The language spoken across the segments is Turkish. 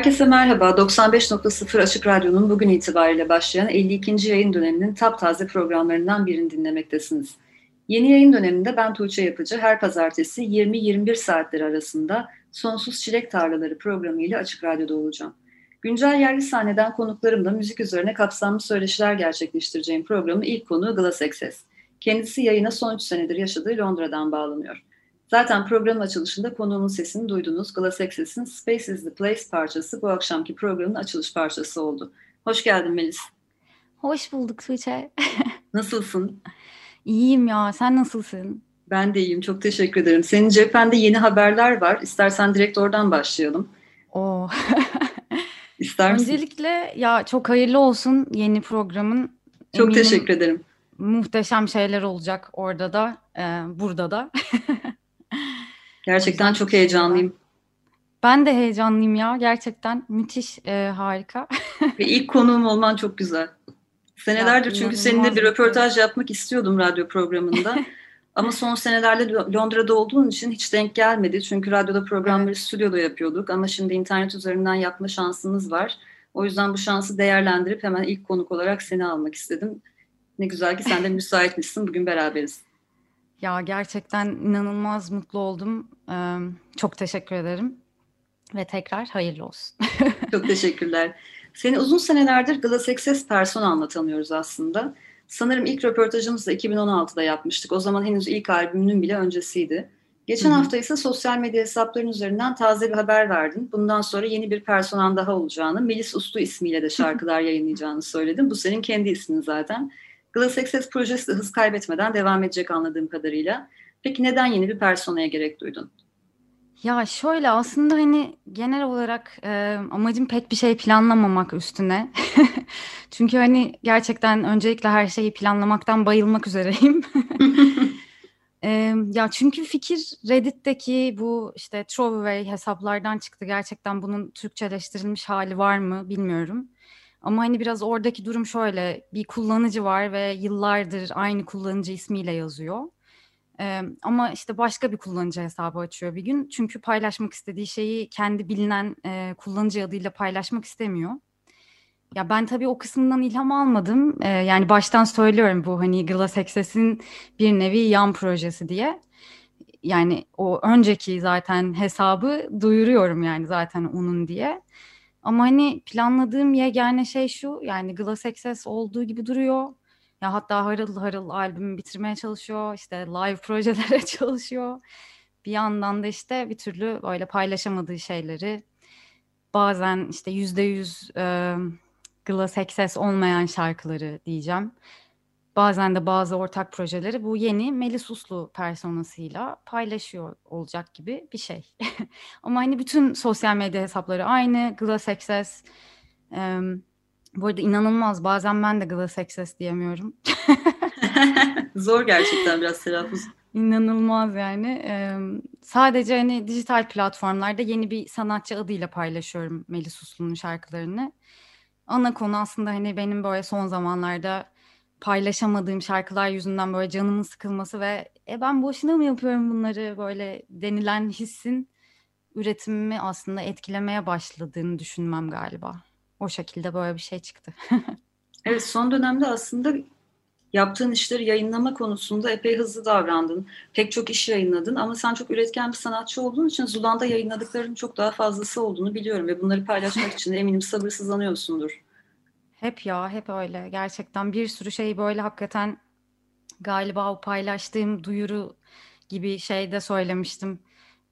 Herkese merhaba. 95.0 Açık Radyo'nun bugün itibariyle başlayan 52. yayın döneminin taptaze programlarından birini dinlemektesiniz. Yeni yayın döneminde ben Tuğçe Yapıcı her pazartesi 20-21 saatleri arasında Sonsuz Çilek Tarlaları programı ile Açık Radyo'da olacağım. Güncel yerli sahneden konuklarımla müzik üzerine kapsamlı söyleşiler gerçekleştireceğim programın ilk konuğu Glass Access. Kendisi yayına son 3 senedir yaşadığı Londra'dan bağlanıyor. Zaten programın açılışında konuğumun sesini duydunuz. Glass Access'in Space is the Place parçası bu akşamki programın açılış parçası oldu. Hoş geldin Melis. Hoş bulduk Tuğçe. Nasılsın? İyiyim ya, sen nasılsın? Ben de iyiyim, çok teşekkür ederim. Senin cephende yeni haberler var. İstersen direkt oradan başlayalım. Oo. İster misin? Öncelikle ya çok hayırlı olsun yeni programın. Çok Eminim teşekkür ederim. Muhteşem şeyler olacak orada da, e, burada da. Gerçekten çok heyecanlıyım. Ben de heyecanlıyım ya. Gerçekten müthiş, e, harika. Ve ilk konuğum olman çok güzel. Senelerdir ya, çünkü seninle bir röportaj yapmak istiyordum radyo programında. Ama son senelerde Londra'da olduğun için hiç denk gelmedi. Çünkü radyoda programları stüdyoda yapıyorduk. Ama şimdi internet üzerinden yapma şansımız var. O yüzden bu şansı değerlendirip hemen ilk konuk olarak seni almak istedim. Ne güzel ki sen de müsaitmişsin. Bugün beraberiz. Ya gerçekten inanılmaz mutlu oldum. Ee, çok teşekkür ederim. Ve tekrar hayırlı olsun. çok teşekkürler. Seni uzun senelerdir Glass Access personanla tanıyoruz aslında. Sanırım ilk röportajımızı da 2016'da yapmıştık. O zaman henüz ilk albümünün bile öncesiydi. Geçen Hı-hı. hafta ise sosyal medya hesapların üzerinden taze bir haber verdin. Bundan sonra yeni bir personan daha olacağını, Melis Uslu ismiyle de şarkılar yayınlayacağını söyledin. Bu senin kendi ismin zaten. Glass Access projesi de hız kaybetmeden devam edecek anladığım kadarıyla. Peki neden yeni bir personaya gerek duydun? Ya şöyle aslında hani genel olarak e, amacım pek bir şey planlamamak üstüne. Çünkü hani gerçekten öncelikle her şeyi planlamaktan bayılmak üzereyim. e, ya çünkü fikir Reddit'teki bu işte throwaway hesaplardan çıktı. Gerçekten bunun Türkçeleştirilmiş hali var mı bilmiyorum. Ama hani biraz oradaki durum şöyle bir kullanıcı var ve yıllardır aynı kullanıcı ismiyle yazıyor. Ee, ama işte başka bir kullanıcı hesabı açıyor bir gün. Çünkü paylaşmak istediği şeyi kendi bilinen e, kullanıcı adıyla paylaşmak istemiyor. Ya ben tabii o kısmından ilham almadım. Ee, yani baştan söylüyorum bu hani Glass Access'in bir nevi yan projesi diye. Yani o önceki zaten hesabı duyuruyorum yani zaten onun diye. Ama hani planladığım yegane şey şu yani Glass Access olduğu gibi duruyor. Ya hatta harıl harıl albümü bitirmeye çalışıyor. işte live projelere çalışıyor. Bir yandan da işte bir türlü böyle paylaşamadığı şeyleri bazen işte yüzde yüz Glass Access olmayan şarkıları diyeceğim. Bazen de bazı ortak projeleri bu yeni Melis Uslu personasıyla paylaşıyor olacak gibi bir şey. Ama hani bütün sosyal medya hesapları aynı. Glass Access. Ee, bu arada inanılmaz. Bazen ben de Glass Access diyemiyorum. Zor gerçekten biraz telaffuz. İnanılmaz yani. Ee, sadece hani dijital platformlarda yeni bir sanatçı adıyla paylaşıyorum Melis Uslu'nun şarkılarını. Ana konu aslında hani benim böyle son zamanlarda paylaşamadığım şarkılar yüzünden böyle canımın sıkılması ve e ben boşuna mı yapıyorum bunları böyle denilen hissin üretimimi aslında etkilemeye başladığını düşünmem galiba. O şekilde böyle bir şey çıktı. evet son dönemde aslında yaptığın işleri yayınlama konusunda epey hızlı davrandın. Pek çok iş yayınladın ama sen çok üretken bir sanatçı olduğun için Zulan'da yayınladıklarının çok daha fazlası olduğunu biliyorum ve bunları paylaşmak için eminim sabırsızlanıyorsundur. Hep ya, hep öyle. Gerçekten bir sürü şey böyle hakikaten galiba o paylaştığım duyuru gibi şeyde söylemiştim.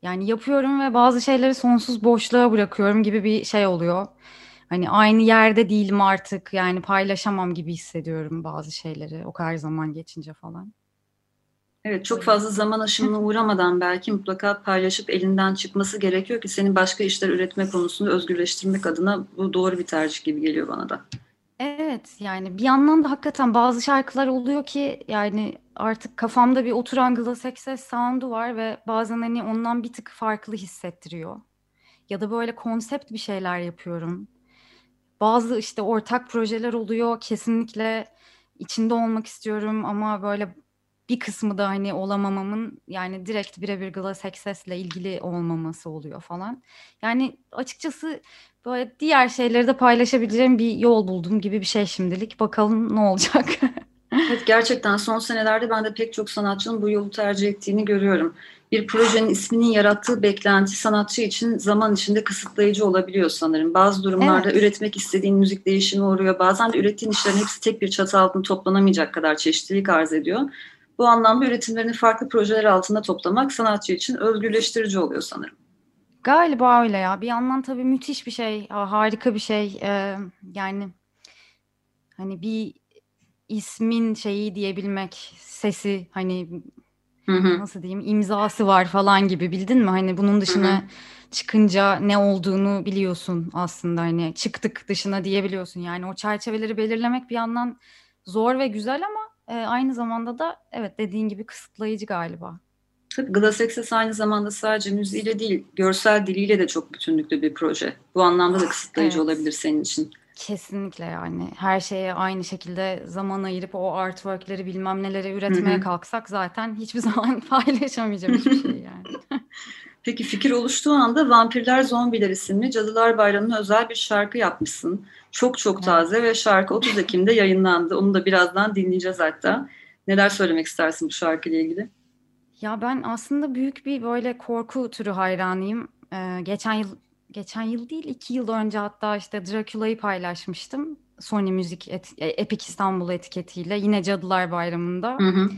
Yani yapıyorum ve bazı şeyleri sonsuz boşluğa bırakıyorum gibi bir şey oluyor. Hani aynı yerde değilim artık yani paylaşamam gibi hissediyorum bazı şeyleri o kadar zaman geçince falan. Evet çok fazla zaman aşımına uğramadan belki mutlaka paylaşıp elinden çıkması gerekiyor ki seni başka işler üretme konusunda özgürleştirmek adına bu doğru bir tercih gibi geliyor bana da. Evet yani bir yandan da hakikaten bazı şarkılar oluyor ki yani artık kafamda bir oturan Access sound'u var ve bazen hani ondan bir tık farklı hissettiriyor. Ya da böyle konsept bir şeyler yapıyorum. Bazı işte ortak projeler oluyor kesinlikle içinde olmak istiyorum ama böyle bir kısmı da hani olamamamın yani direkt birebir Glass Access'le ilgili olmaması oluyor falan. Yani açıkçası böyle diğer şeyleri de paylaşabileceğim bir yol buldum gibi bir şey şimdilik. Bakalım ne olacak. Evet gerçekten son senelerde ben de pek çok sanatçının bu yolu tercih ettiğini görüyorum. Bir projenin isminin yarattığı beklenti sanatçı için zaman içinde kısıtlayıcı olabiliyor sanırım. Bazı durumlarda Evet. üretmek istediğin müzik değişimi oluyor. Bazen de ürettiğin işlerin hepsi tek bir çatı altında toplanamayacak kadar çeşitlilik arz ediyor. Bu anlamda üretimlerini farklı projeler altında toplamak sanatçı için özgürleştirici oluyor sanırım. Galiba öyle ya. Bir yandan tabii müthiş bir şey, ha- harika bir şey. Ee, yani hani bir ismin şeyi diyebilmek, sesi hani Hı hı. nasıl diyeyim imzası var falan gibi bildin mi? Hani bunun dışına çıkınca ne olduğunu biliyorsun aslında hani çıktık dışına diyebiliyorsun. Yani o çerçeveleri belirlemek bir yandan zor ve güzel ama e, aynı zamanda da evet dediğin gibi kısıtlayıcı galiba. Tabii Glass Access aynı zamanda sadece müziğiyle değil, görsel diliyle de çok bütünlüklü bir proje. Bu anlamda da kısıtlayıcı Evet. olabilir senin için. Kesinlikle yani her şeye aynı şekilde zaman ayırıp o artworkleri bilmem neleri üretmeye hı. kalksak zaten hiçbir zaman paylaşamayacağım hiçbir şey yani. Peki fikir oluştuğu anda Vampirler Zombiler isimli Cadılar Bayramı'na özel bir şarkı yapmışsın. Çok çok Evet. taze ve şarkı 30 Ekim'de yayınlandı. Onu da birazdan dinleyeceğiz hatta. Neler söylemek istersin bu şarkıyla ilgili? Ya ben aslında büyük bir böyle korku türü hayranıyım. Ee, geçen yıl geçen yıl değil iki yıl önce hatta işte Dracula'yı paylaşmıştım. Sony Müzik et- e, Epic İstanbul etiketiyle yine Cadılar Bayramı'nda. Hı hı.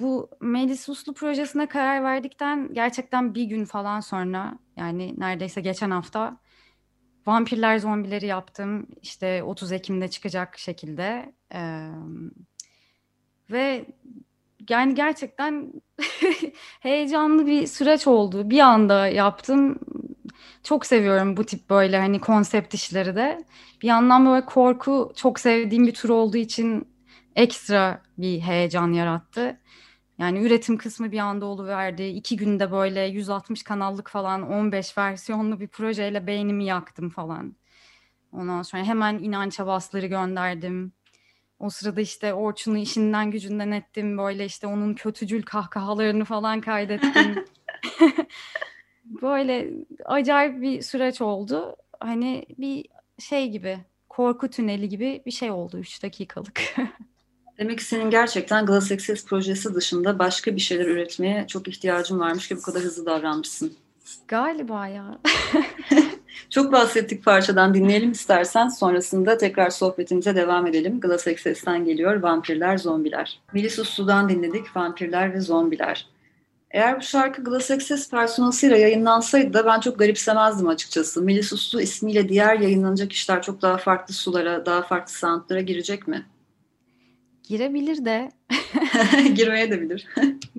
Bu Melis Uslu projesine karar verdikten gerçekten bir gün falan sonra yani neredeyse geçen hafta Vampirler Zombileri yaptım. İşte 30 Ekim'de çıkacak şekilde. Ee, ve yani gerçekten heyecanlı bir süreç oldu. Bir anda yaptım. Çok seviyorum bu tip böyle hani konsept işleri de. Bir yandan böyle korku çok sevdiğim bir tür olduğu için ekstra bir heyecan yarattı. Yani üretim kısmı bir anda oluverdi. İki günde böyle 160 kanallık falan 15 versiyonlu bir projeyle beynimi yaktım falan. Ondan sonra hemen inanç havasları gönderdim. O sırada işte Orçun'u işinden gücünden ettim. Böyle işte onun kötücül kahkahalarını falan kaydettim. Böyle acayip bir süreç oldu. Hani bir şey gibi, korku tüneli gibi bir şey oldu 3 dakikalık. Demek ki senin gerçekten Glass Access projesi dışında başka bir şeyler üretmeye çok ihtiyacın varmış ki bu kadar hızlı davranmışsın. Galiba ya. Çok bahsettik parçadan dinleyelim istersen. Sonrasında tekrar sohbetimize devam edelim. Glass Access'ten geliyor Vampirler, Zombiler. Melis Uslu'dan dinledik Vampirler ve Zombiler. Eğer bu şarkı Glass Access personasıyla yayınlansaydı da ben çok garipsemezdim açıkçası. Melis Uslu ismiyle diğer yayınlanacak işler çok daha farklı sulara, daha farklı soundlara girecek mi? Girebilir de, Girmeye de bilir.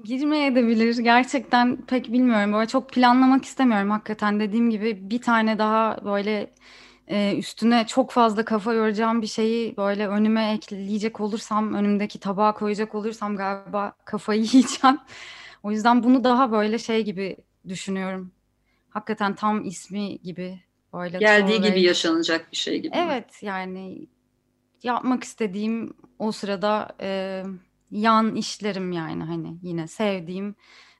girmeye de bilir. Gerçekten pek bilmiyorum. Böyle çok planlamak istemiyorum hakikaten. Dediğim gibi bir tane daha böyle e, üstüne çok fazla kafa yoracağım bir şeyi böyle önüme ekleyecek olursam, önümdeki tabağa koyacak olursam galiba kafayı yiyeceğim. O yüzden bunu daha böyle şey gibi düşünüyorum. Hakikaten tam ismi gibi böyle Geldiği gibi yaşanacak bir şey gibi. Evet yani yapmak istediğim o sırada e, yan işlerim yani hani yine sevdiğim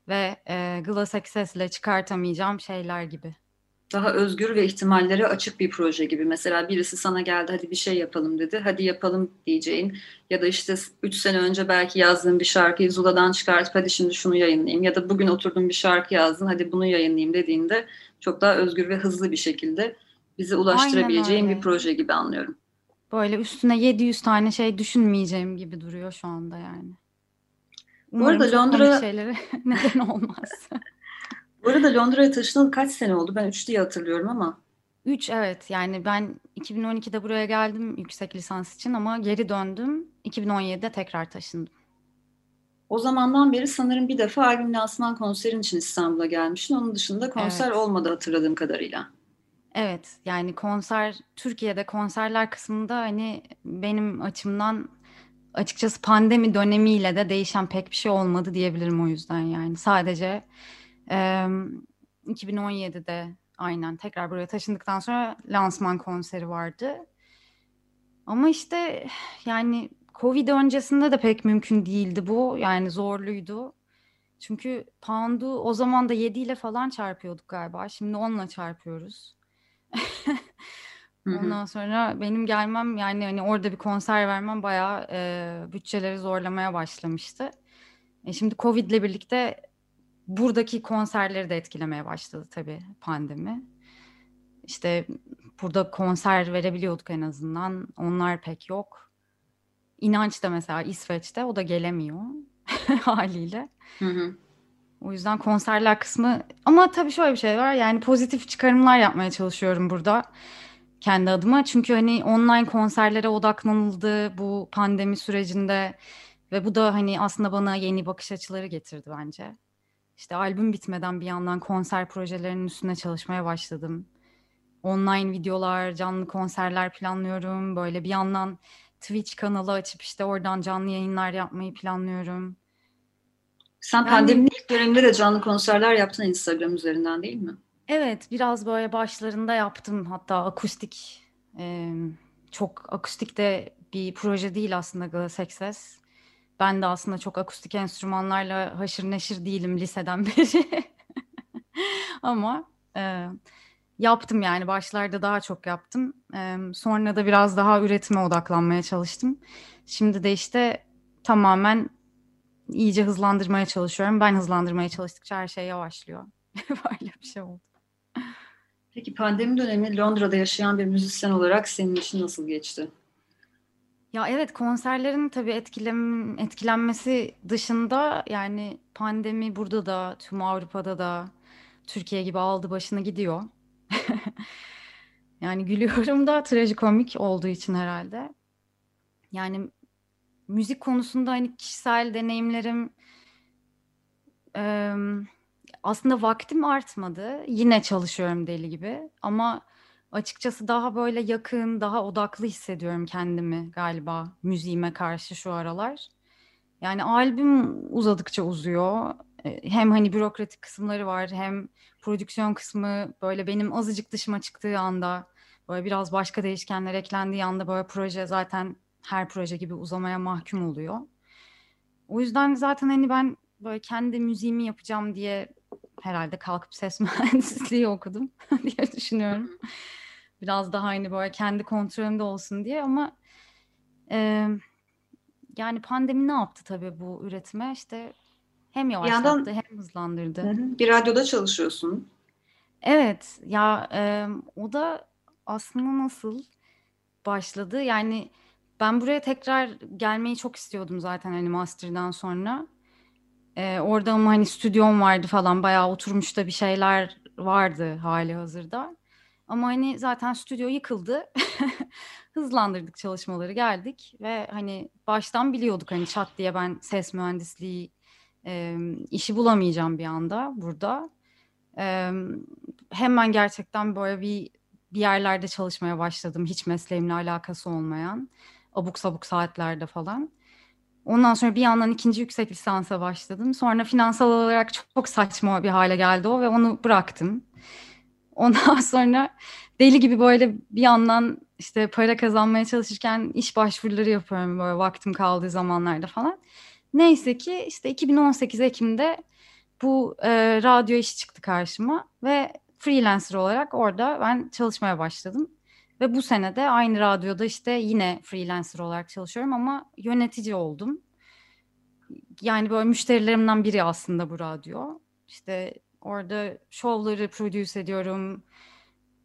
ve e, Glass Access'le çıkartamayacağım şeyler gibi. Daha özgür ve ihtimallere açık bir proje gibi. Mesela birisi sana geldi hadi bir şey yapalım dedi. Hadi yapalım diyeceğin ya da işte 3 sene önce belki yazdığın bir şarkıyı Zula'dan çıkartıp hadi şimdi şunu yayınlayayım ya da bugün oturdun bir şarkı yazdın hadi bunu yayınlayayım dediğinde çok daha özgür ve hızlı bir şekilde bize ulaştırabileceğin bir proje gibi anlıyorum. Böyle üstüne 700 tane şey düşünmeyeceğim gibi duruyor şu anda yani. Bu arada Umarım çok komik Londra şeylere neden olmaz. Bu Bu arada Londra'ya taşınalı kaç sene oldu? Ben 3 diye hatırlıyorum ama. 3 evet yani ben 2012'de buraya geldim yüksek lisans için ama geri döndüm. 2017'de tekrar taşındım. O zamandan beri sanırım bir defa albüm lansman konserin için İstanbul'a gelmişsin. Onun dışında konser Evet. olmadı hatırladığım kadarıyla. Evet yani konser Türkiye'de konserler kısmında hani benim açımdan açıkçası pandemi dönemiyle de değişen pek bir şey olmadı diyebilirim o yüzden yani sadece e, 2017'de aynen tekrar buraya taşındıktan sonra lansman konseri vardı. Ama işte yani Covid öncesinde de pek mümkün değildi bu yani zorluydu. Çünkü pound'u o zaman da 7 ile falan çarpıyorduk galiba. Şimdi 10 ile çarpıyoruz. Ondan sonra benim gelmem yani hani orada bir konser vermem bayağı e, bütçeleri zorlamaya başlamıştı. E şimdi Covid'le birlikte buradaki konserleri de etkilemeye başladı tabii pandemi. İşte burada konser verebiliyorduk en azından. Onlar pek yok. İnanç da mesela İsveç'te o da gelemiyor haliyle. Hı hı. O yüzden konserler kısmı ama tabii şöyle bir şey var yani pozitif çıkarımlar yapmaya çalışıyorum burada kendi adıma. Çünkü hani online konserlere odaklanıldı bu pandemi sürecinde ve bu da hani aslında bana yeni bakış açıları getirdi bence. İşte albüm bitmeden bir yandan konser projelerinin üstüne çalışmaya başladım. Online videolar, canlı konserler planlıyorum. Böyle bir yandan Twitch kanalı açıp işte oradan canlı yayınlar yapmayı planlıyorum. Sen Yani- pandeminin ilk döneminde de canlı konserler yaptın Instagram üzerinden değil mi? Evet, biraz böyle başlarında yaptım. Hatta akustik, e, çok akustik de bir proje değil aslında Glass Access. Ben de aslında çok akustik enstrümanlarla haşır neşir değilim liseden beri. Ama e, yaptım yani başlarda daha çok yaptım. E, sonra da biraz daha üretime odaklanmaya çalıştım. Şimdi de işte tamamen iyice hızlandırmaya çalışıyorum. Ben hızlandırmaya çalıştıkça her şey yavaşlıyor. Böyle bir şey oldu. Peki pandemi dönemi Londra'da yaşayan bir müzisyen olarak senin için nasıl geçti? Ya evet konserlerin tabii etkilem, etkilenmesi dışında yani pandemi burada da tüm Avrupa'da da Türkiye gibi aldı başını gidiyor. Yani gülüyorum da trajikomik olduğu için herhalde. Yani müzik konusunda hani kişisel deneyimlerim em, aslında vaktim artmadı. Yine çalışıyorum deli gibi ama açıkçası daha böyle yakın, daha odaklı hissediyorum kendimi galiba müziğime karşı şu aralar. Yani albüm uzadıkça uzuyor. E, Hem hani bürokratik kısımları var, hem prodüksiyon kısmı böyle benim azıcık dışıma çıktığı anda, böyle biraz başka değişkenler eklendiği anda böyle proje zaten her proje gibi uzamaya mahkum oluyor. O yüzden zaten hani ben böyle kendi müziğimi yapacağım diye herhalde kalkıp ses mühendisliği okudum diye düşünüyorum. Biraz daha hani böyle kendi kontrolümde olsun diye ama e, yani pandemi ne yaptı tabii bu üretime? İşte hem yavaşlattı yandan- hem hızlandırdı. Hı hı. Bir radyoda çalışıyorsun. Evet ya e, o da aslında nasıl başladı? Yani ben buraya tekrar gelmeyi çok istiyordum zaten hani master'dan sonra. E, orada ama hani stüdyom vardı falan bayağı oturmuş da bir şeyler vardı hali hazırda. Ama hani zaten stüdyo yıkıldı. Hızlandırdık çalışmaları geldik ve hani baştan biliyorduk hani çat diye ben ses mühendisliği e, işi bulamayacağım bir anda burada. E, hemen gerçekten böyle bir bir yerlerde çalışmaya başladım. Hiç mesleğimle alakası olmayan. Abuk sabuk saatlerde falan. Ondan sonra bir yandan ikinci yüksek lisansa başladım. Sonra finansal olarak çok, saçma bir hale geldi o ve onu bıraktım. Ondan sonra deli gibi böyle bir yandan işte para kazanmaya çalışırken iş başvuruları yapıyorum böyle vaktim kaldığı zamanlarda falan. Neyse ki işte 2018 Ekim'de bu e, radyo işi çıktı karşıma ve freelancer olarak orada ben çalışmaya başladım. Ve bu sene de aynı radyoda işte yine freelancer olarak çalışıyorum ama yönetici oldum. Yani böyle müşterilerimden biri aslında bu radyo. İşte orada şovları produce ediyorum.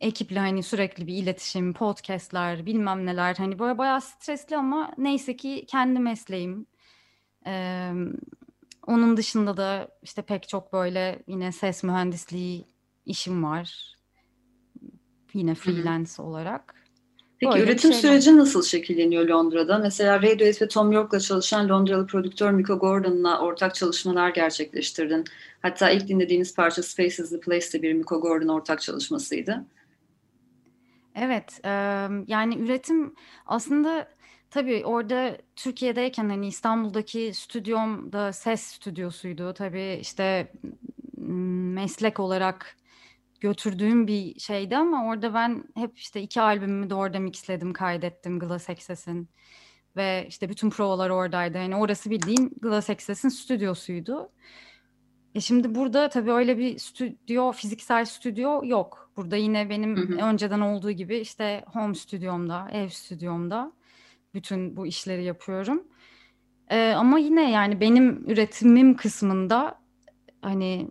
Ekiple hani sürekli bir iletişim, podcastler, bilmem neler. Hani böyle bayağı stresli ama neyse ki kendi mesleğim. Ee, Onun dışında da işte pek çok böyle yine ses mühendisliği işim var. Yine freelance hı hı. olarak. Peki Böyle üretim süreci nasıl şekilleniyor Londra'da? Mesela Radiohead ve Tom York'la çalışan Londralı prodüktör Miko Gordon'la ortak çalışmalar gerçekleştirdin. Hatta ilk dinlediğimiz parça Space is the Place de bir Miko Gordon ortak çalışmasıydı. Evet, yani üretim aslında tabii orada Türkiye'deyken hani İstanbul'daki stüdyom da ses stüdyosuydu. Tabii işte meslek olarak götürdüğüm bir şeydi ama orada ben hep işte iki albümümü de orada mixledim, kaydettim Glass Access'in. Ve işte bütün provalar oradaydı. Yani orası bildiğin Glass Access'in stüdyosuydu. E şimdi burada tabii öyle bir stüdyo, fiziksel stüdyo yok. Burada yine benim hı hı. önceden olduğu gibi işte home stüdyomda, ev stüdyomda bütün bu işleri yapıyorum. Ee, ama yine yani benim üretimim kısmında hani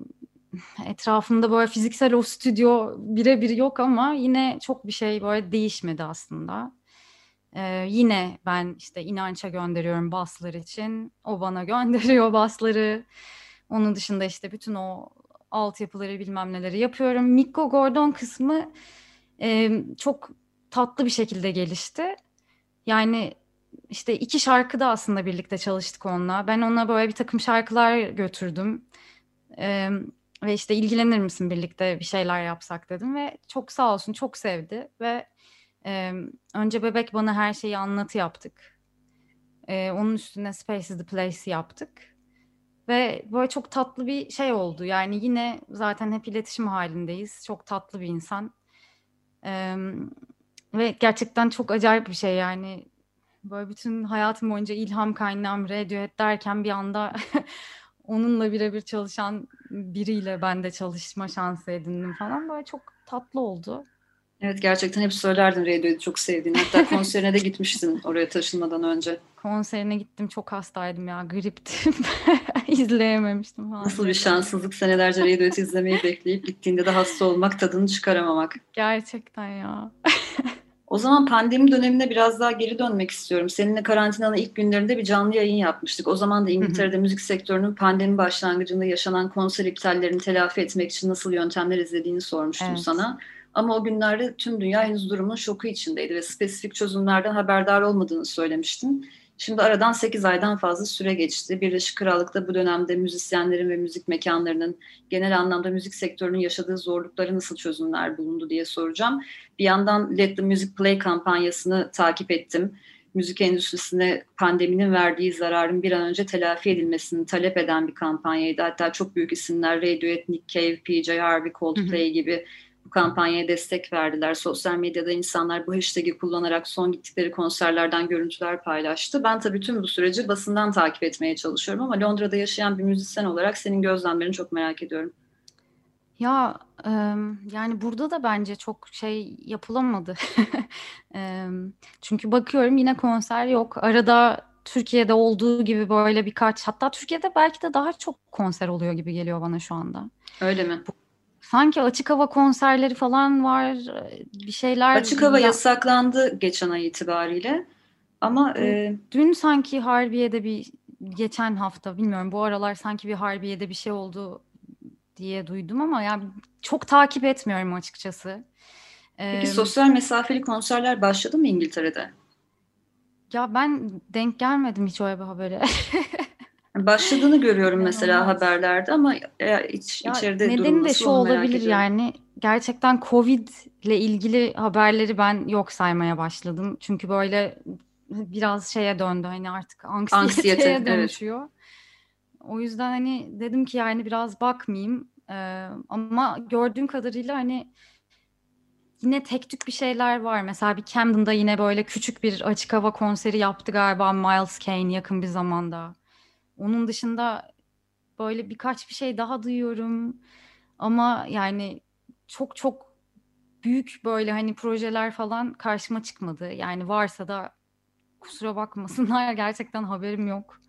etrafımda böyle fiziksel o stüdyo birebir yok ama yine çok bir şey böyle değişmedi aslında. Ee, yine ben işte inança gönderiyorum baslar için. O bana gönderiyor basları. Onun dışında işte bütün o altyapıları bilmem neleri yapıyorum. Mikko Gordon kısmı e, çok tatlı bir şekilde gelişti. Yani işte iki şarkı da aslında birlikte çalıştık onunla. Ben ona böyle bir takım şarkılar götürdüm. Ee, ve işte ilgilenir misin birlikte bir şeyler yapsak dedim ve çok sağ olsun çok sevdi ve e, önce bebek bana her şeyi anlatı yaptık. E, onun üstüne Space is the Place yaptık. Ve böyle çok tatlı bir şey oldu. Yani yine zaten hep iletişim halindeyiz. Çok tatlı bir insan. Ee, ve gerçekten çok acayip bir şey yani. Böyle bütün hayatım boyunca ilham kaynağım Radiohead derken bir anda onunla birebir çalışan biriyle ben de çalışma şansı edindim falan. Böyle çok tatlı oldu. Evet gerçekten hep söylerdin Radiohead'i çok sevdiğini. Hatta konserine de gitmiştin oraya taşınmadan önce. Konserine gittim çok hastaydım ya griptim. İzleyememiştim falan. Nasıl bir şanssızlık senelerce Radiohead'i izlemeyi bekleyip gittiğinde de hasta olmak tadını çıkaramamak. Gerçekten ya. O zaman pandemi dönemine biraz daha geri dönmek istiyorum. Seninle karantinanın ilk günlerinde bir canlı yayın yapmıştık. O zaman da İngiltere'de müzik sektörünün pandemi başlangıcında yaşanan konser iptallerini telafi etmek için nasıl yöntemler izlediğini sormuştum evet. sana. Ama o günlerde tüm dünya henüz durumun şoku içindeydi ve spesifik çözümlerden haberdar olmadığını söylemiştim. Şimdi aradan 8 aydan fazla süre geçti. Birleşik Krallık'ta bu dönemde müzisyenlerin ve müzik mekanlarının genel anlamda müzik sektörünün yaşadığı zorlukları nasıl çözümler bulundu diye soracağım. Bir yandan Let the Music Play kampanyasını takip ettim. Müzik endüstrisine pandeminin verdiği zararın bir an önce telafi edilmesini talep eden bir kampanyaydı. Hatta çok büyük isimler Radiohead, Nick Cave, PJ Harvey, Coldplay gibi bu kampanyaya destek verdiler. Sosyal medyada insanlar bu hashtag'i kullanarak son gittikleri konserlerden görüntüler paylaştı. Ben tabii tüm bu süreci basından takip etmeye çalışıyorum ama Londra'da yaşayan bir müzisyen olarak senin gözlemlerini çok merak ediyorum. Ya yani burada da bence çok şey yapılamadı. Çünkü bakıyorum yine konser yok. Arada Türkiye'de olduğu gibi böyle birkaç hatta Türkiye'de belki de daha çok konser oluyor gibi geliyor bana şu anda. Öyle mi? Sanki açık hava konserleri falan var, bir şeyler. Açık hava ya... yasaklandı geçen ay itibariyle. Ama e... dün sanki Harbiye'de bir geçen hafta bilmiyorum bu aralar sanki bir Harbiye'de bir şey oldu diye duydum ama yani çok takip etmiyorum açıkçası. Peki ee, sosyal mesafeli konserler başladı mı İngiltere'de? Ya ben denk gelmedim hiç o habere. Başladığını görüyorum mesela haberlerde ama iç, ya içeride nedeni de şu olabilir yani gerçekten Covid ile ilgili haberleri ben yok saymaya başladım. Çünkü böyle biraz şeye döndü hani artık anksiyeteye Anksiyete, dönüşüyor. Evet. O yüzden hani dedim ki yani biraz bakmayayım ee, ama gördüğüm kadarıyla hani yine tek tük bir şeyler var. Mesela bir Camden'da yine böyle küçük bir açık hava konseri yaptı galiba Miles Kane yakın bir zamanda. Onun dışında böyle birkaç bir şey daha duyuyorum. Ama yani çok çok büyük böyle hani projeler falan karşıma çıkmadı. Yani varsa da kusura bakmasınlar gerçekten haberim yok.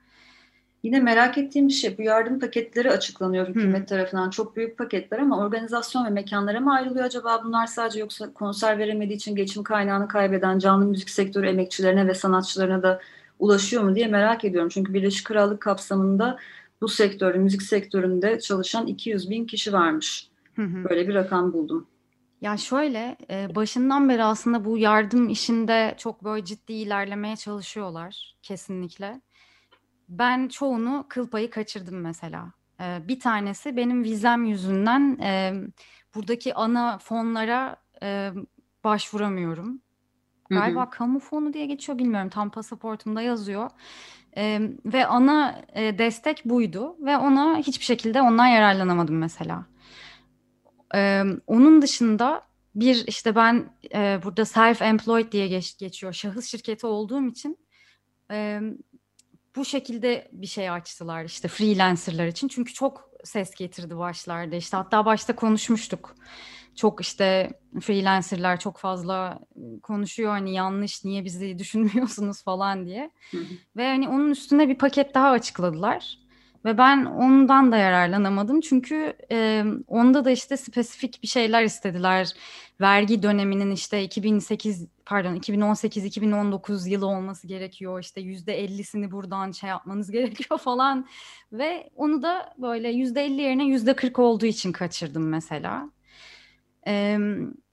Yine merak ettiğim bir şey bu yardım paketleri açıklanıyor hükümet hmm. tarafından. Çok büyük paketler ama organizasyon ve mekanlara mı ayrılıyor acaba bunlar sadece yoksa konser veremediği için geçim kaynağını kaybeden canlı müzik sektörü emekçilerine ve sanatçılarına da ulaşıyor mu diye merak ediyorum. Çünkü Birleşik Krallık kapsamında bu sektörde, müzik sektöründe çalışan 200 bin kişi varmış. Böyle bir rakam buldum. Ya şöyle, e, başından beri aslında bu yardım işinde çok böyle ciddi ilerlemeye çalışıyorlar kesinlikle. Ben çoğunu kıl payı kaçırdım mesela. E, bir tanesi benim vizem yüzünden e, buradaki ana fonlara başvuramıyorum. Galiba kamu fonu diye geçiyor bilmiyorum. Tam pasaportumda yazıyor. ve ana destek buydu ve ona hiçbir şekilde ondan yararlanamadım mesela. Ee, onun dışında bir işte ben e, burada self-employed diye geç, geçiyor. Şahıs şirketi olduğum için e, bu şekilde bir şey açtılar işte freelancerlar için. Çünkü çok ses getirdi başlarda. İşte hatta başta konuşmuştuk. Çok işte freelancerlar çok fazla konuşuyor hani yanlış niye bizi düşünmüyorsunuz falan diye. Hı hı. Ve hani onun üstüne bir paket daha açıkladılar. Ve ben ondan da yararlanamadım çünkü e, onda da işte spesifik bir şeyler istediler. Vergi döneminin işte 2008 pardon 2018-2019 yılı olması gerekiyor. İşte yüzde ellisini buradan şey yapmanız gerekiyor falan. Ve onu da böyle yüzde elli yerine yüzde kırk olduğu için kaçırdım mesela. E,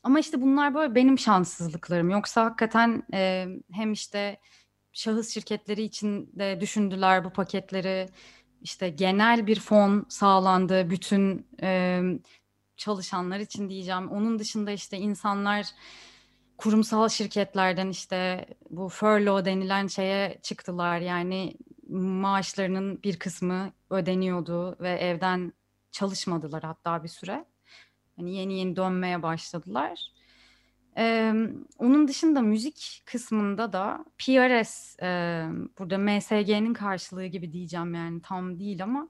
ama işte bunlar böyle benim şanssızlıklarım. Yoksa hakikaten e, hem işte şahıs şirketleri için de düşündüler bu paketleri işte genel bir fon sağlandı bütün e, çalışanlar için diyeceğim. Onun dışında işte insanlar kurumsal şirketlerden işte bu furlough denilen şeye çıktılar. Yani maaşlarının bir kısmı ödeniyordu ve evden çalışmadılar hatta bir süre. Hani yeni yeni dönmeye başladılar. Ee, onun dışında müzik kısmında da PRS, e, burada MSG'nin karşılığı gibi diyeceğim yani tam değil ama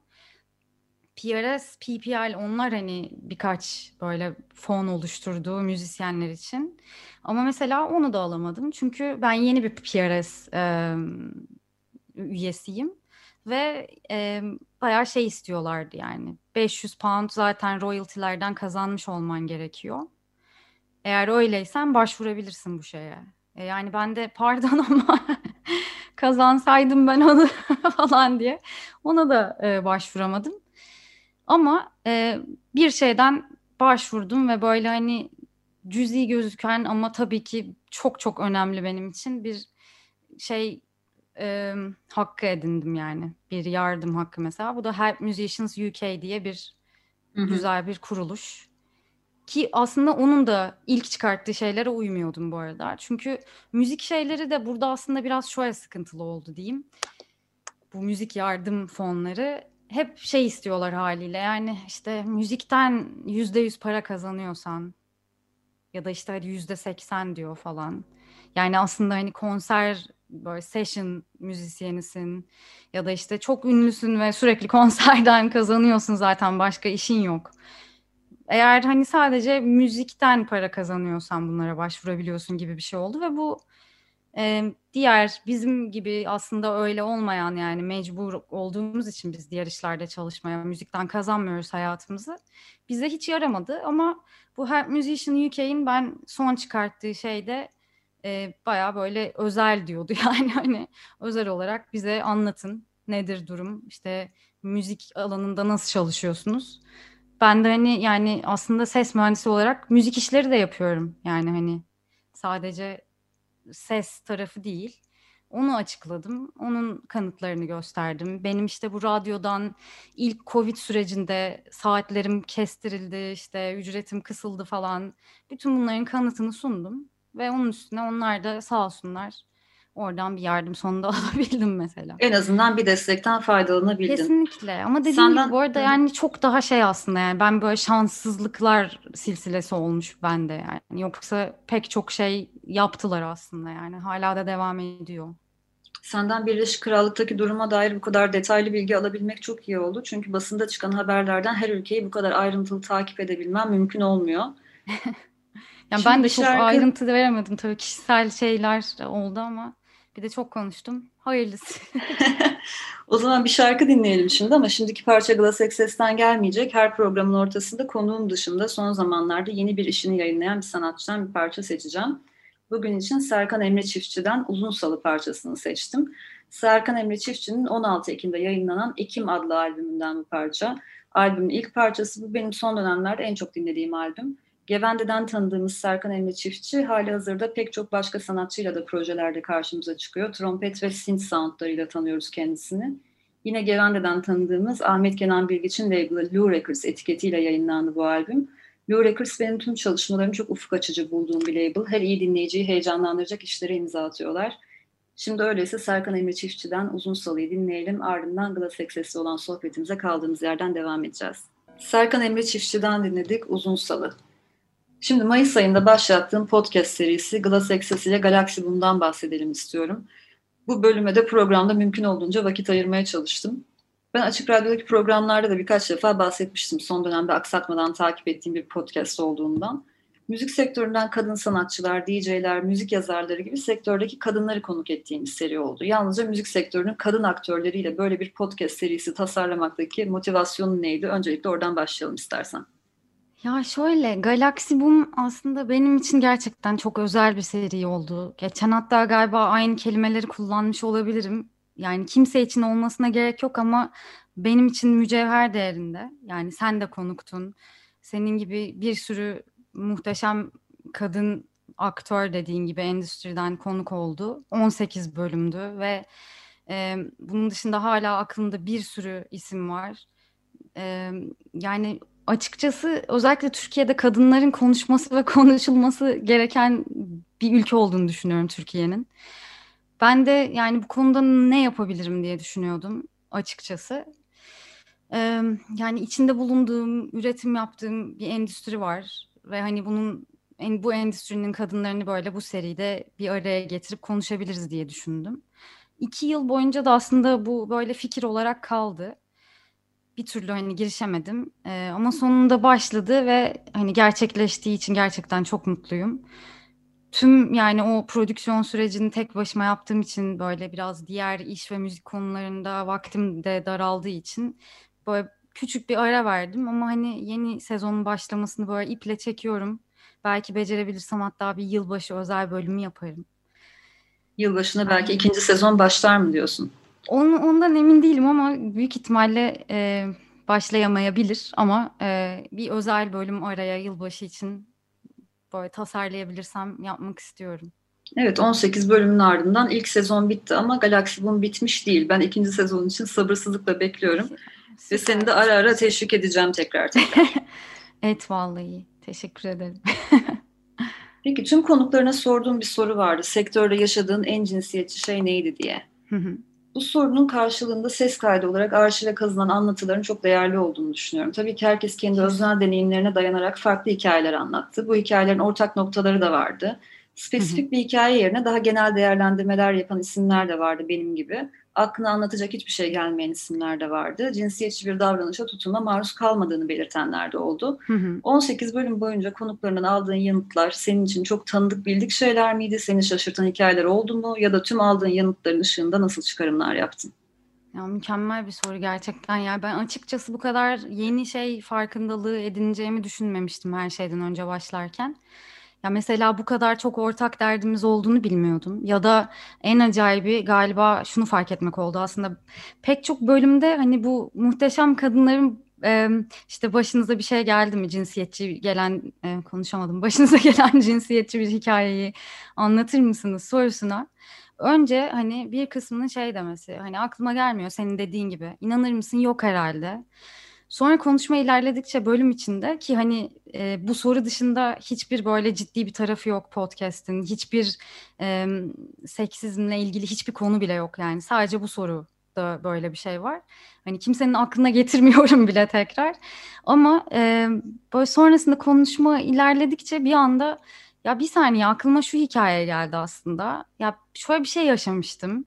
PRS, PPL onlar hani birkaç böyle fon oluşturduğu müzisyenler için. Ama mesela onu da alamadım çünkü ben yeni bir PRS e, üyesiyim ve e, bayağı şey istiyorlardı yani 500 pound zaten royalty'lerden kazanmış olman gerekiyor. Eğer öyleysen başvurabilirsin bu şeye. E yani ben de pardon ama kazansaydım ben onu falan diye ona da e, başvuramadım. Ama e, bir şeyden başvurdum ve böyle hani cüzi gözüken ama tabii ki çok çok önemli benim için bir şey e, hakkı edindim yani. Bir yardım hakkı mesela. Bu da Help Musicians UK diye bir Hı-hı. güzel bir kuruluş. Ki aslında onun da ilk çıkarttığı şeylere uymuyordum bu arada. Çünkü müzik şeyleri de burada aslında biraz şöyle sıkıntılı oldu diyeyim. Bu müzik yardım fonları hep şey istiyorlar haliyle. Yani işte müzikten yüzde yüz para kazanıyorsan ya da işte yüzde seksen diyor falan. Yani aslında hani konser böyle session müzisyenisin ya da işte çok ünlüsün ve sürekli konserden kazanıyorsun zaten başka işin yok. Eğer hani sadece müzikten para kazanıyorsan bunlara başvurabiliyorsun gibi bir şey oldu ve bu e, diğer bizim gibi aslında öyle olmayan yani mecbur olduğumuz için biz diğer işlerde çalışmaya müzikten kazanmıyoruz hayatımızı. Bize hiç yaramadı ama bu Help Musician UK'in ben son çıkarttığı şeyde e, bayağı böyle özel diyordu yani hani özel olarak bize anlatın nedir durum işte müzik alanında nasıl çalışıyorsunuz ben de hani yani aslında ses mühendisi olarak müzik işleri de yapıyorum. Yani hani sadece ses tarafı değil. Onu açıkladım. Onun kanıtlarını gösterdim. Benim işte bu radyodan ilk Covid sürecinde saatlerim kestirildi, işte ücretim kısıldı falan. Bütün bunların kanıtını sundum. Ve onun üstüne onlar da sağ olsunlar Oradan bir yardım sonunda alabildim mesela. En azından bir destekten faydalanabildin. Kesinlikle ama dediğim Senden... gibi bu arada yani çok daha şey aslında yani ben böyle şanssızlıklar silsilesi olmuş bende yani. Yoksa pek çok şey yaptılar aslında yani hala da devam ediyor. Senden Birleşik Krallık'taki duruma dair bu kadar detaylı bilgi alabilmek çok iyi oldu. Çünkü basında çıkan haberlerden her ülkeyi bu kadar ayrıntılı takip edebilmem mümkün olmuyor. yani ben de çok şarkı... ayrıntı veremedim tabii kişisel şeyler oldu ama bir de çok konuştum. Hayırlısı. o zaman bir şarkı dinleyelim şimdi ama şimdiki parça Glass Access'ten gelmeyecek. Her programın ortasında konuğum dışında son zamanlarda yeni bir işini yayınlayan bir sanatçıdan bir parça seçeceğim. Bugün için Serkan Emre Çiftçi'den Uzun Salı parçasını seçtim. Serkan Emre Çiftçi'nin 16 Ekim'de yayınlanan Ekim adlı albümünden bu parça. Albümün ilk parçası bu benim son dönemlerde en çok dinlediğim albüm. Gevende'den tanıdığımız Serkan Emre Çiftçi hali hazırda pek çok başka sanatçıyla da projelerde karşımıza çıkıyor. Trompet ve synth soundlarıyla tanıyoruz kendisini. Yine Gevende'den tanıdığımız Ahmet Kenan Bilgiç'in label'ı Lou Records etiketiyle yayınlandı bu albüm. Lou Records benim tüm çalışmalarımı çok ufuk açıcı bulduğum bir label. Her iyi dinleyiciyi heyecanlandıracak işlere imza atıyorlar. Şimdi öyleyse Serkan Emre Çiftçi'den Uzun Salı'yı dinleyelim. Ardından Glass Access'le olan sohbetimize kaldığımız yerden devam edeceğiz. Serkan Emre Çiftçi'den dinledik Uzun Salı. Şimdi Mayıs ayında başlattığım podcast serisi Glass Access ile Galaxy Boom'dan bahsedelim istiyorum. Bu bölüme de programda mümkün olduğunca vakit ayırmaya çalıştım. Ben Açık Radyo'daki programlarda da birkaç defa bahsetmiştim son dönemde aksatmadan takip ettiğim bir podcast olduğundan. Müzik sektöründen kadın sanatçılar, DJ'ler, müzik yazarları gibi sektördeki kadınları konuk ettiğimiz seri oldu. Yalnızca müzik sektörünün kadın aktörleriyle böyle bir podcast serisi tasarlamaktaki motivasyonu neydi? Öncelikle oradan başlayalım istersen. Ya şöyle Galaxy Boom aslında benim için gerçekten çok özel bir seri oldu. Geçen hatta galiba aynı kelimeleri kullanmış olabilirim. Yani kimse için olmasına gerek yok ama benim için mücevher değerinde. Yani sen de konuktun. Senin gibi bir sürü muhteşem kadın aktör dediğin gibi endüstriden konuk oldu. 18 bölümdü ve e, bunun dışında hala aklımda bir sürü isim var. E, yani açıkçası özellikle Türkiye'de kadınların konuşması ve konuşulması gereken bir ülke olduğunu düşünüyorum Türkiye'nin. Ben de yani bu konuda ne yapabilirim diye düşünüyordum açıkçası. Ee, yani içinde bulunduğum, üretim yaptığım bir endüstri var ve hani bunun bu endüstrinin kadınlarını böyle bu seride bir araya getirip konuşabiliriz diye düşündüm. İki yıl boyunca da aslında bu böyle fikir olarak kaldı. Bir türlü hani girişemedim ee, ama sonunda başladı ve hani gerçekleştiği için gerçekten çok mutluyum. Tüm yani o prodüksiyon sürecini tek başıma yaptığım için böyle biraz diğer iş ve müzik konularında vaktim de daraldığı için böyle küçük bir ara verdim ama hani yeni sezonun başlamasını böyle iple çekiyorum. Belki becerebilirsem hatta bir yılbaşı özel bölümü yaparım. Yılbaşına belki ikinci sezon başlar mı diyorsun? Onu, ondan emin değilim ama büyük ihtimalle e, başlayamayabilir ama e, bir özel bölüm araya yılbaşı için böyle tasarlayabilirsem yapmak istiyorum. Evet 18 bölümün ardından ilk sezon bitti ama Galaxy Boom bitmiş değil. Ben ikinci sezon için sabırsızlıkla bekliyorum. Süper. Ve seni de ara ara teşvik edeceğim tekrar tekrar. evet vallahi teşekkür ederim. Peki tüm konuklarına sorduğum bir soru vardı. Sektörde yaşadığın en cinsiyetçi şey neydi diye. Bu sorunun karşılığında ses kaydı olarak arşive kazınan anlatıların çok değerli olduğunu düşünüyorum. Tabii ki herkes kendi öznel deneyimlerine dayanarak farklı hikayeler anlattı. Bu hikayelerin ortak noktaları da vardı. Spesifik bir hikaye yerine daha genel değerlendirmeler yapan isimler de vardı benim gibi aklına anlatacak hiçbir şey gelmeyen isimler de vardı. Cinsiyetçi bir davranışa tutuma maruz kalmadığını belirtenler de oldu. Hı hı. 18 bölüm boyunca konuklarından aldığın yanıtlar senin için çok tanıdık bildik şeyler miydi? Seni şaşırtan hikayeler oldu mu? Ya da tüm aldığın yanıtların ışığında nasıl çıkarımlar yaptın? Ya mükemmel bir soru gerçekten ya. Ben açıkçası bu kadar yeni şey farkındalığı edineceğimi düşünmemiştim her şeyden önce başlarken. Ya mesela bu kadar çok ortak derdimiz olduğunu bilmiyordum. Ya da en acayibi galiba şunu fark etmek oldu aslında. Pek çok bölümde hani bu muhteşem kadınların işte başınıza bir şey geldi mi cinsiyetçi gelen konuşamadım. Başınıza gelen cinsiyetçi bir hikayeyi anlatır mısınız sorusuna. Önce hani bir kısmının şey demesi hani aklıma gelmiyor senin dediğin gibi. İnanır mısın yok herhalde. Sonra konuşma ilerledikçe bölüm içinde ki hani e, bu soru dışında hiçbir böyle ciddi bir tarafı yok podcast'in. Hiçbir e, seksizmle ilgili hiçbir konu bile yok yani. Sadece bu soru da böyle bir şey var. Hani kimsenin aklına getirmiyorum bile tekrar. Ama e, böyle sonrasında konuşma ilerledikçe bir anda ya bir saniye aklıma şu hikaye geldi aslında. Ya şöyle bir şey yaşamıştım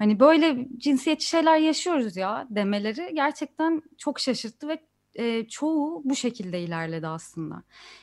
hani böyle cinsiyetçi şeyler yaşıyoruz ya demeleri gerçekten çok şaşırttı ve e, çoğu bu şekilde ilerledi aslında.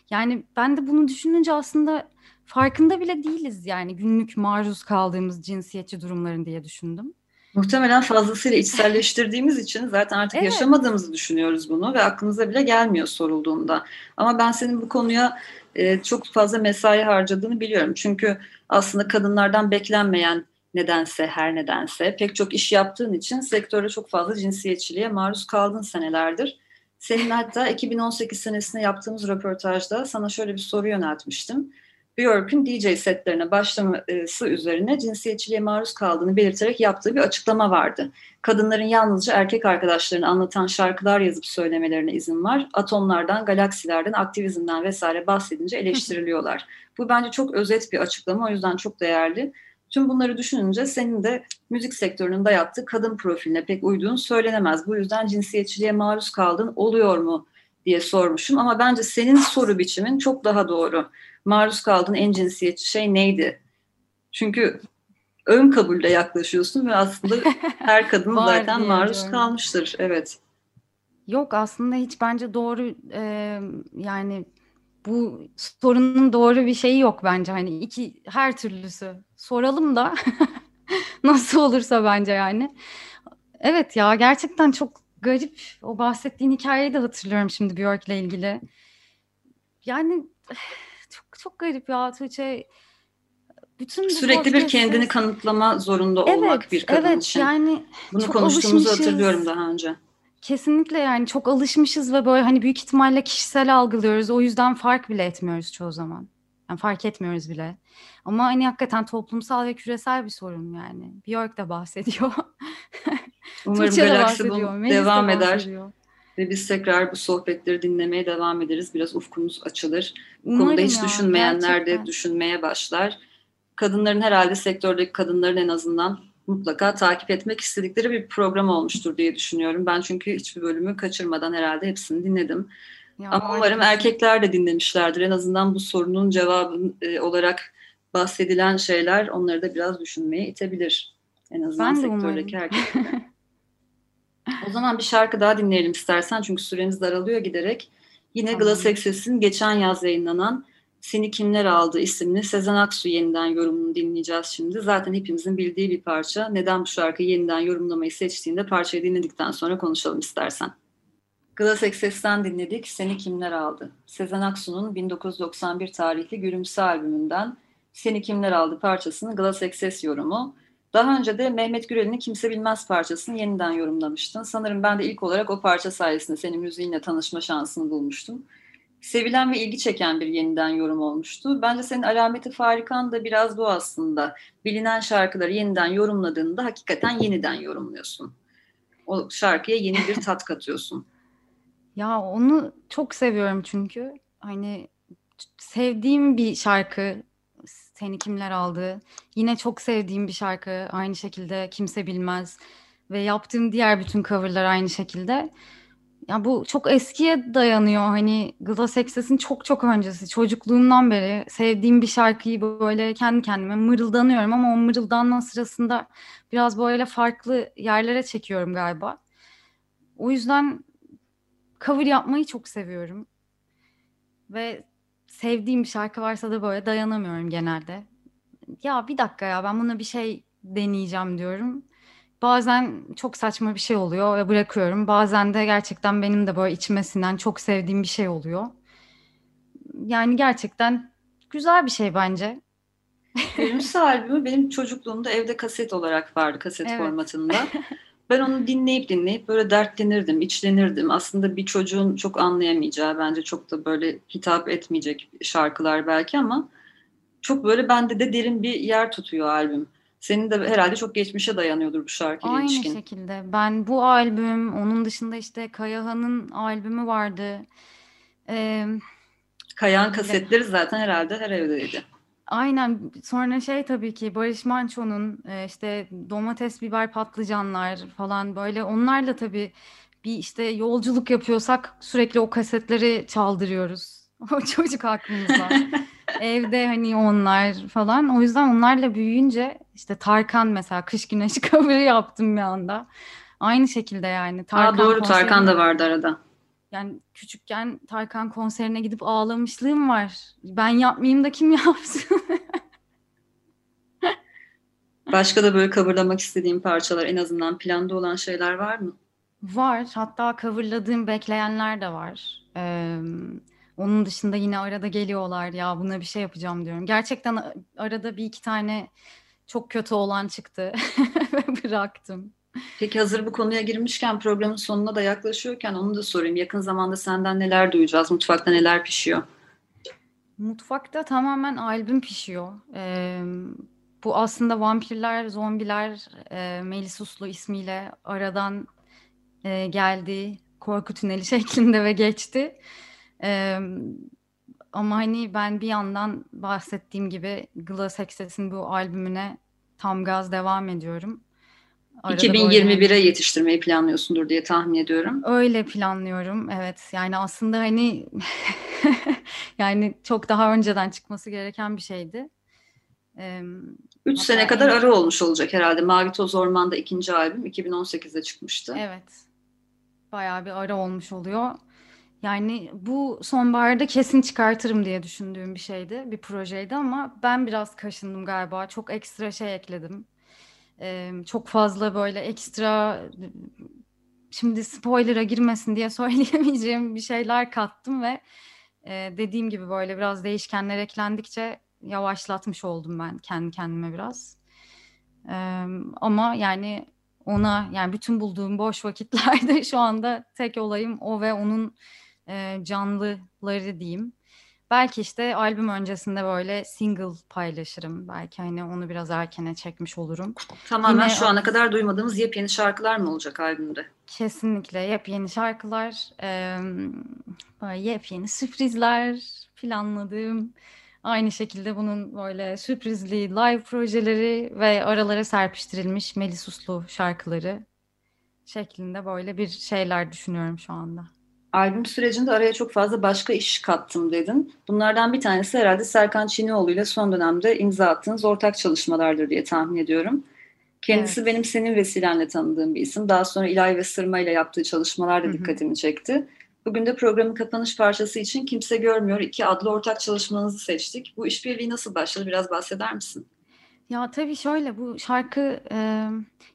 Yani ben de bunu düşününce aslında farkında bile değiliz yani günlük maruz kaldığımız cinsiyetçi durumların diye düşündüm. Muhtemelen fazlasıyla içselleştirdiğimiz için zaten artık Evet. yaşamadığımızı düşünüyoruz bunu ve aklımıza bile gelmiyor sorulduğunda. Ama ben senin bu konuya e, çok fazla mesai harcadığını biliyorum. Çünkü aslında kadınlardan beklenmeyen nedense her nedense pek çok iş yaptığın için sektörde çok fazla cinsiyetçiliğe maruz kaldın senelerdir. Senin hatta 2018 senesinde yaptığımız röportajda sana şöyle bir soru yöneltmiştim. Björk'ün DJ setlerine başlaması üzerine cinsiyetçiliğe maruz kaldığını belirterek yaptığı bir açıklama vardı. Kadınların yalnızca erkek arkadaşlarını anlatan şarkılar yazıp söylemelerine izin var. Atomlardan, galaksilerden, aktivizmden vesaire bahsedince eleştiriliyorlar. Bu bence çok özet bir açıklama o yüzden çok değerli. Tüm bunları düşününce senin de müzik sektörünün dayattığı kadın profiline pek uyduğun söylenemez. Bu yüzden cinsiyetçiliğe maruz kaldın oluyor mu diye sormuşum ama bence senin soru biçimin çok daha doğru. Maruz kaldığın en cinsiyetçi şey neydi? Çünkü ön kabulde yaklaşıyorsun ve aslında her kadın zaten maruz diyorum. kalmıştır. Evet. Yok aslında hiç bence doğru e, yani bu sorunun doğru bir şeyi yok bence hani iki her türlüsü soralım da nasıl olursa bence yani. Evet ya gerçekten çok garip o bahsettiğin hikayeyi de hatırlıyorum şimdi Björk'le ilgili. Yani çok çok garip ya Tuğçe. Bütün Sürekli bir kendini podcast'te- kanıtlama zorunda olmak Evet, bir kadın evet için. yani Bunu çok konuştuğumuzu alışmışız. hatırlıyorum daha önce. Kesinlikle yani çok alışmışız ve böyle hani büyük ihtimalle kişisel algılıyoruz. O yüzden fark bile etmiyoruz çoğu zaman. Yani fark etmiyoruz bile. Ama hani hakikaten toplumsal ve küresel bir sorun yani. Björk de bahsediyor. Umarım Tuğçe de bu bahsediyor. Melis de devam eder bahsediyor. ve biz tekrar bu sohbetleri dinlemeye devam ederiz. Biraz ufkumuz açılır. Bu Umarım konuda hiç ya, düşünmeyenler de gerçekten. düşünmeye başlar. Kadınların herhalde sektördeki kadınların en azından mutlaka takip etmek istedikleri bir program olmuştur diye düşünüyorum. Ben çünkü hiçbir bölümü kaçırmadan herhalde hepsini dinledim. Ya Ama var umarım erkekler de dinlemişlerdir. En azından bu sorunun cevabı e, olarak bahsedilen şeyler onları da biraz düşünmeye itebilir. En azından Ben sektördeki erkekler. o zaman bir şarkı daha dinleyelim istersen çünkü süremiz daralıyor giderek. Yine Tamam. Glass Access'in geçen yaz yayınlanan Seni Kimler Aldı isimli Sezen Aksu yeniden yorumunu dinleyeceğiz şimdi. Zaten hepimizin bildiği bir parça. Neden bu şarkıyı yeniden yorumlamayı seçtiğinde parçayı dinledikten sonra konuşalım istersen. Glass Access'ten dinledik Seni Kimler Aldı. Sezen Aksu'nun 1991 tarihli Gülümse albümünden Seni Kimler Aldı parçasını Glass Access yorumu. Daha önce de Mehmet Gürel'in Kimse Bilmez parçasını yeniden yorumlamıştın. Sanırım ben de ilk olarak o parça sayesinde senin müziğinle tanışma şansını bulmuştum. Sevilen ve ilgi çeken bir yeniden yorum olmuştu. Bence senin alameti farikan da biraz bu aslında. Bilinen şarkıları yeniden yorumladığında hakikaten yeniden yorumluyorsun. O şarkıya yeni bir tat katıyorsun. Ya onu çok seviyorum çünkü. Hani sevdiğim bir şarkı Seni Kimler Aldı. Yine çok sevdiğim bir şarkı aynı şekilde Kimse Bilmez. Ve yaptığım diğer bütün coverlar aynı şekilde. Ya bu çok eskiye dayanıyor. Hani Glass Access'in çok çok öncesi. Çocukluğumdan beri sevdiğim bir şarkıyı böyle kendi kendime mırıldanıyorum ama o mırıldanma sırasında biraz böyle farklı yerlere çekiyorum galiba. O yüzden cover yapmayı çok seviyorum. Ve sevdiğim bir şarkı varsa da böyle dayanamıyorum genelde. Ya bir dakika ya ben buna bir şey deneyeceğim diyorum. Bazen çok saçma bir şey oluyor ve bırakıyorum. Bazen de gerçekten benim de böyle içime sinen çok sevdiğim bir şey oluyor. Yani gerçekten güzel bir şey bence. Gülümse albümü benim çocukluğumda evde kaset olarak vardı, kaset Evet. formatında. Ben onu dinleyip dinleyip böyle dertlenirdim, içlenirdim. Aslında bir çocuğun çok anlayamayacağı, bence çok da böyle hitap etmeyecek şarkılar belki ama çok böyle bende de derin bir yer tutuyor albüm. Senin de herhalde çok geçmişe dayanıyordur bu şarkıyla Aynı ilişkin. şekilde. Ben bu albüm, onun dışında işte Kayahan'ın albümü vardı. Ee, Kayan kasetleri zaten herhalde her evdeydi. Aynen. Sonra şey tabii ki Barış Manço'nun e, işte domates, biber, patlıcanlar falan böyle onlarla tabii bir işte yolculuk yapıyorsak sürekli o kasetleri çaldırıyoruz. O çocuk aklımızda. Evde hani onlar falan. O yüzden onlarla büyüyünce işte Tarkan mesela Kış Güneşi cover'ı yaptım bir anda. Aynı şekilde yani. Aa, Tarkan doğru Tarkan konserine- da vardı arada. Yani küçükken Tarkan konserine gidip ağlamışlığım var. Ben yapmayayım da kim yapsın? Başka da böyle coverlamak istediğin parçalar en azından planda olan şeyler var mı? Var. Hatta coverladığım bekleyenler de var. Ee, onun dışında yine arada geliyorlar ya buna bir şey yapacağım diyorum. Gerçekten arada bir iki tane çok kötü olan çıktı ve bıraktım. Peki hazır bu konuya girmişken programın sonuna da yaklaşıyorken onu da sorayım. Yakın zamanda senden neler duyacağız? Mutfakta neler pişiyor? Mutfakta tamamen albüm pişiyor. Ee, bu aslında vampirler, zombiler, e, Melisuslu ismiyle aradan e, geldi. Korku tüneli şeklinde ve geçti. E, ama hani ben bir yandan bahsettiğim gibi Glass Access'in bu albümüne tam gaz devam ediyorum. 2021'e hani yetiştirmeyi planlıyorsundur diye tahmin ediyorum. Öyle planlıyorum evet. Yani aslında hani yani çok daha önceden çıkması gereken bir şeydi. Ee, Üç sene kadar ara olmuş olacak herhalde. Mavi Toz Orman'da ikinci albüm 2018'de çıkmıştı. Evet. Bayağı bir ara olmuş oluyor. Yani bu sonbaharda kesin çıkartırım diye düşündüğüm bir şeydi, bir projeydi ama ben biraz kaşındım galiba. Çok ekstra şey ekledim. Ee, çok fazla böyle ekstra şimdi spoiler'a girmesin diye söyleyemeyeceğim bir şeyler kattım ve e, dediğim gibi böyle biraz değişkenler eklendikçe yavaşlatmış oldum ben kendi kendime biraz. Ee, ama yani ona yani bütün bulduğum boş vakitlerde şu anda tek olayım o ve onun e, canlıları diyeyim. Belki işte albüm öncesinde böyle single paylaşırım. Belki hani onu biraz erkene çekmiş olurum. Tamamen Yine, şu ana kadar duymadığımız yepyeni şarkılar mı olacak albümde? Kesinlikle yepyeni şarkılar, e, yepyeni sürprizler planladığım. Aynı şekilde bunun böyle sürprizli live projeleri ve aralara serpiştirilmiş Melisuslu şarkıları şeklinde böyle bir şeyler düşünüyorum şu anda. Albüm sürecinde araya çok fazla başka iş kattım dedin. Bunlardan bir tanesi herhalde Serkan Çinioğlu ile son dönemde imza attığınız ortak çalışmalardır diye tahmin ediyorum. Kendisi evet. benim senin vesilenle tanıdığım bir isim. Daha sonra İlay ve Sırma ile yaptığı çalışmalar da dikkatimi çekti. Bugün de programın kapanış parçası için Kimse Görmüyor iki adlı ortak çalışmanızı seçtik. Bu işbirliği nasıl başladı? Biraz bahseder misin? Ya tabii şöyle bu şarkı e,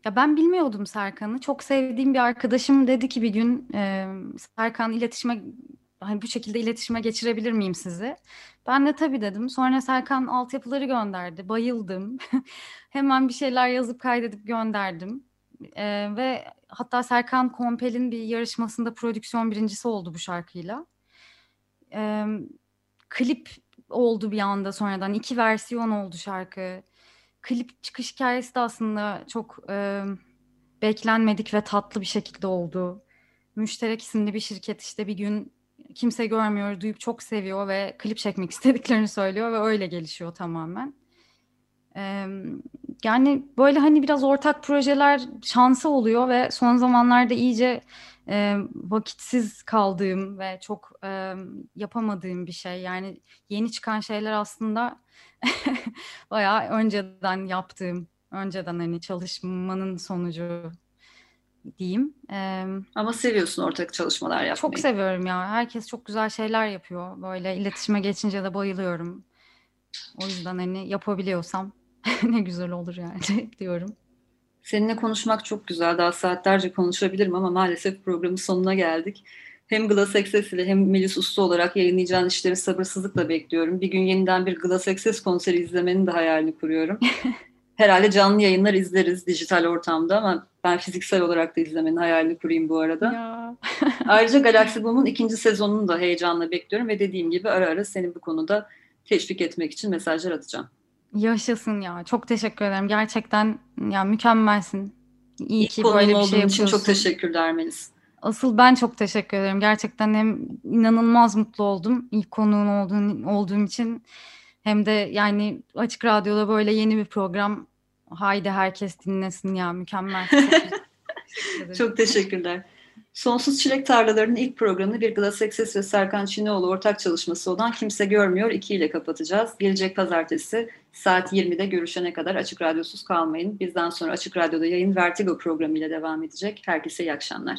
ya ben bilmiyordum Serkan'ı. Çok sevdiğim bir arkadaşım dedi ki bir gün e, Serkan iletişime hani bu şekilde iletişime geçirebilir miyim sizi? Ben de tabii dedim. Sonra Serkan altyapıları gönderdi. Bayıldım. Hemen bir şeyler yazıp kaydedip gönderdim. E, ve hatta Serkan Kompel'in bir yarışmasında prodüksiyon birincisi oldu bu şarkıyla. E, klip oldu bir anda sonradan. iki versiyon oldu şarkı klip çıkış hikayesi de aslında çok e, beklenmedik ve tatlı bir şekilde oldu. Müşterek isimli bir şirket işte bir gün kimse görmüyor, duyup çok seviyor ve klip çekmek istediklerini söylüyor ve öyle gelişiyor tamamen. Ee, yani böyle hani biraz ortak projeler şansı oluyor ve son zamanlarda iyice e, vakitsiz kaldığım ve çok e, yapamadığım bir şey. Yani yeni çıkan şeyler aslında bayağı önceden yaptığım, önceden hani çalışmanın sonucu diyeyim. Ee, Ama seviyorsun ortak çalışmalar yapmayı. Çok seviyorum ya. Herkes çok güzel şeyler yapıyor. Böyle iletişime geçince de bayılıyorum. O yüzden hani yapabiliyorsam ne güzel olur yani diyorum. Seninle konuşmak çok güzel. Daha saatlerce konuşabilirim ama maalesef programın sonuna geldik. Hem Glass Access ile hem Melis Usta olarak yayınlayacağın işleri sabırsızlıkla bekliyorum. Bir gün yeniden bir Glass Access konseri izlemenin de hayalini kuruyorum. Herhalde canlı yayınlar izleriz dijital ortamda ama ben fiziksel olarak da izlemenin hayalini kurayım bu arada. Ayrıca Galaxy Boom'un ikinci sezonunu da heyecanla bekliyorum ve dediğim gibi ara ara seni bu konuda teşvik etmek için mesajlar atacağım. Yaşasın ya. Çok teşekkür ederim. Gerçekten ya mükemmelsin. İyi İlk ki böyle bir şey yapıyorsun. için çok teşekkürler Melis. Asıl ben çok teşekkür ederim. Gerçekten hem inanılmaz mutlu oldum ilk konuğun olduğun, olduğum için. Hem de yani Açık Radyo'da böyle yeni bir program. Haydi herkes dinlesin ya mükemmel. Çok, teşekkür çok teşekkürler. Sonsuz Çilek Tarlaları'nın ilk programını bir Glass Access ve Serkan Çineoğlu ortak çalışması olan Kimse Görmüyor 2 ile kapatacağız. Gelecek pazartesi saat 20'de görüşene kadar Açık Radyosuz kalmayın. Bizden sonra Açık Radyo'da yayın Vertigo programıyla devam edecek. Herkese iyi akşamlar.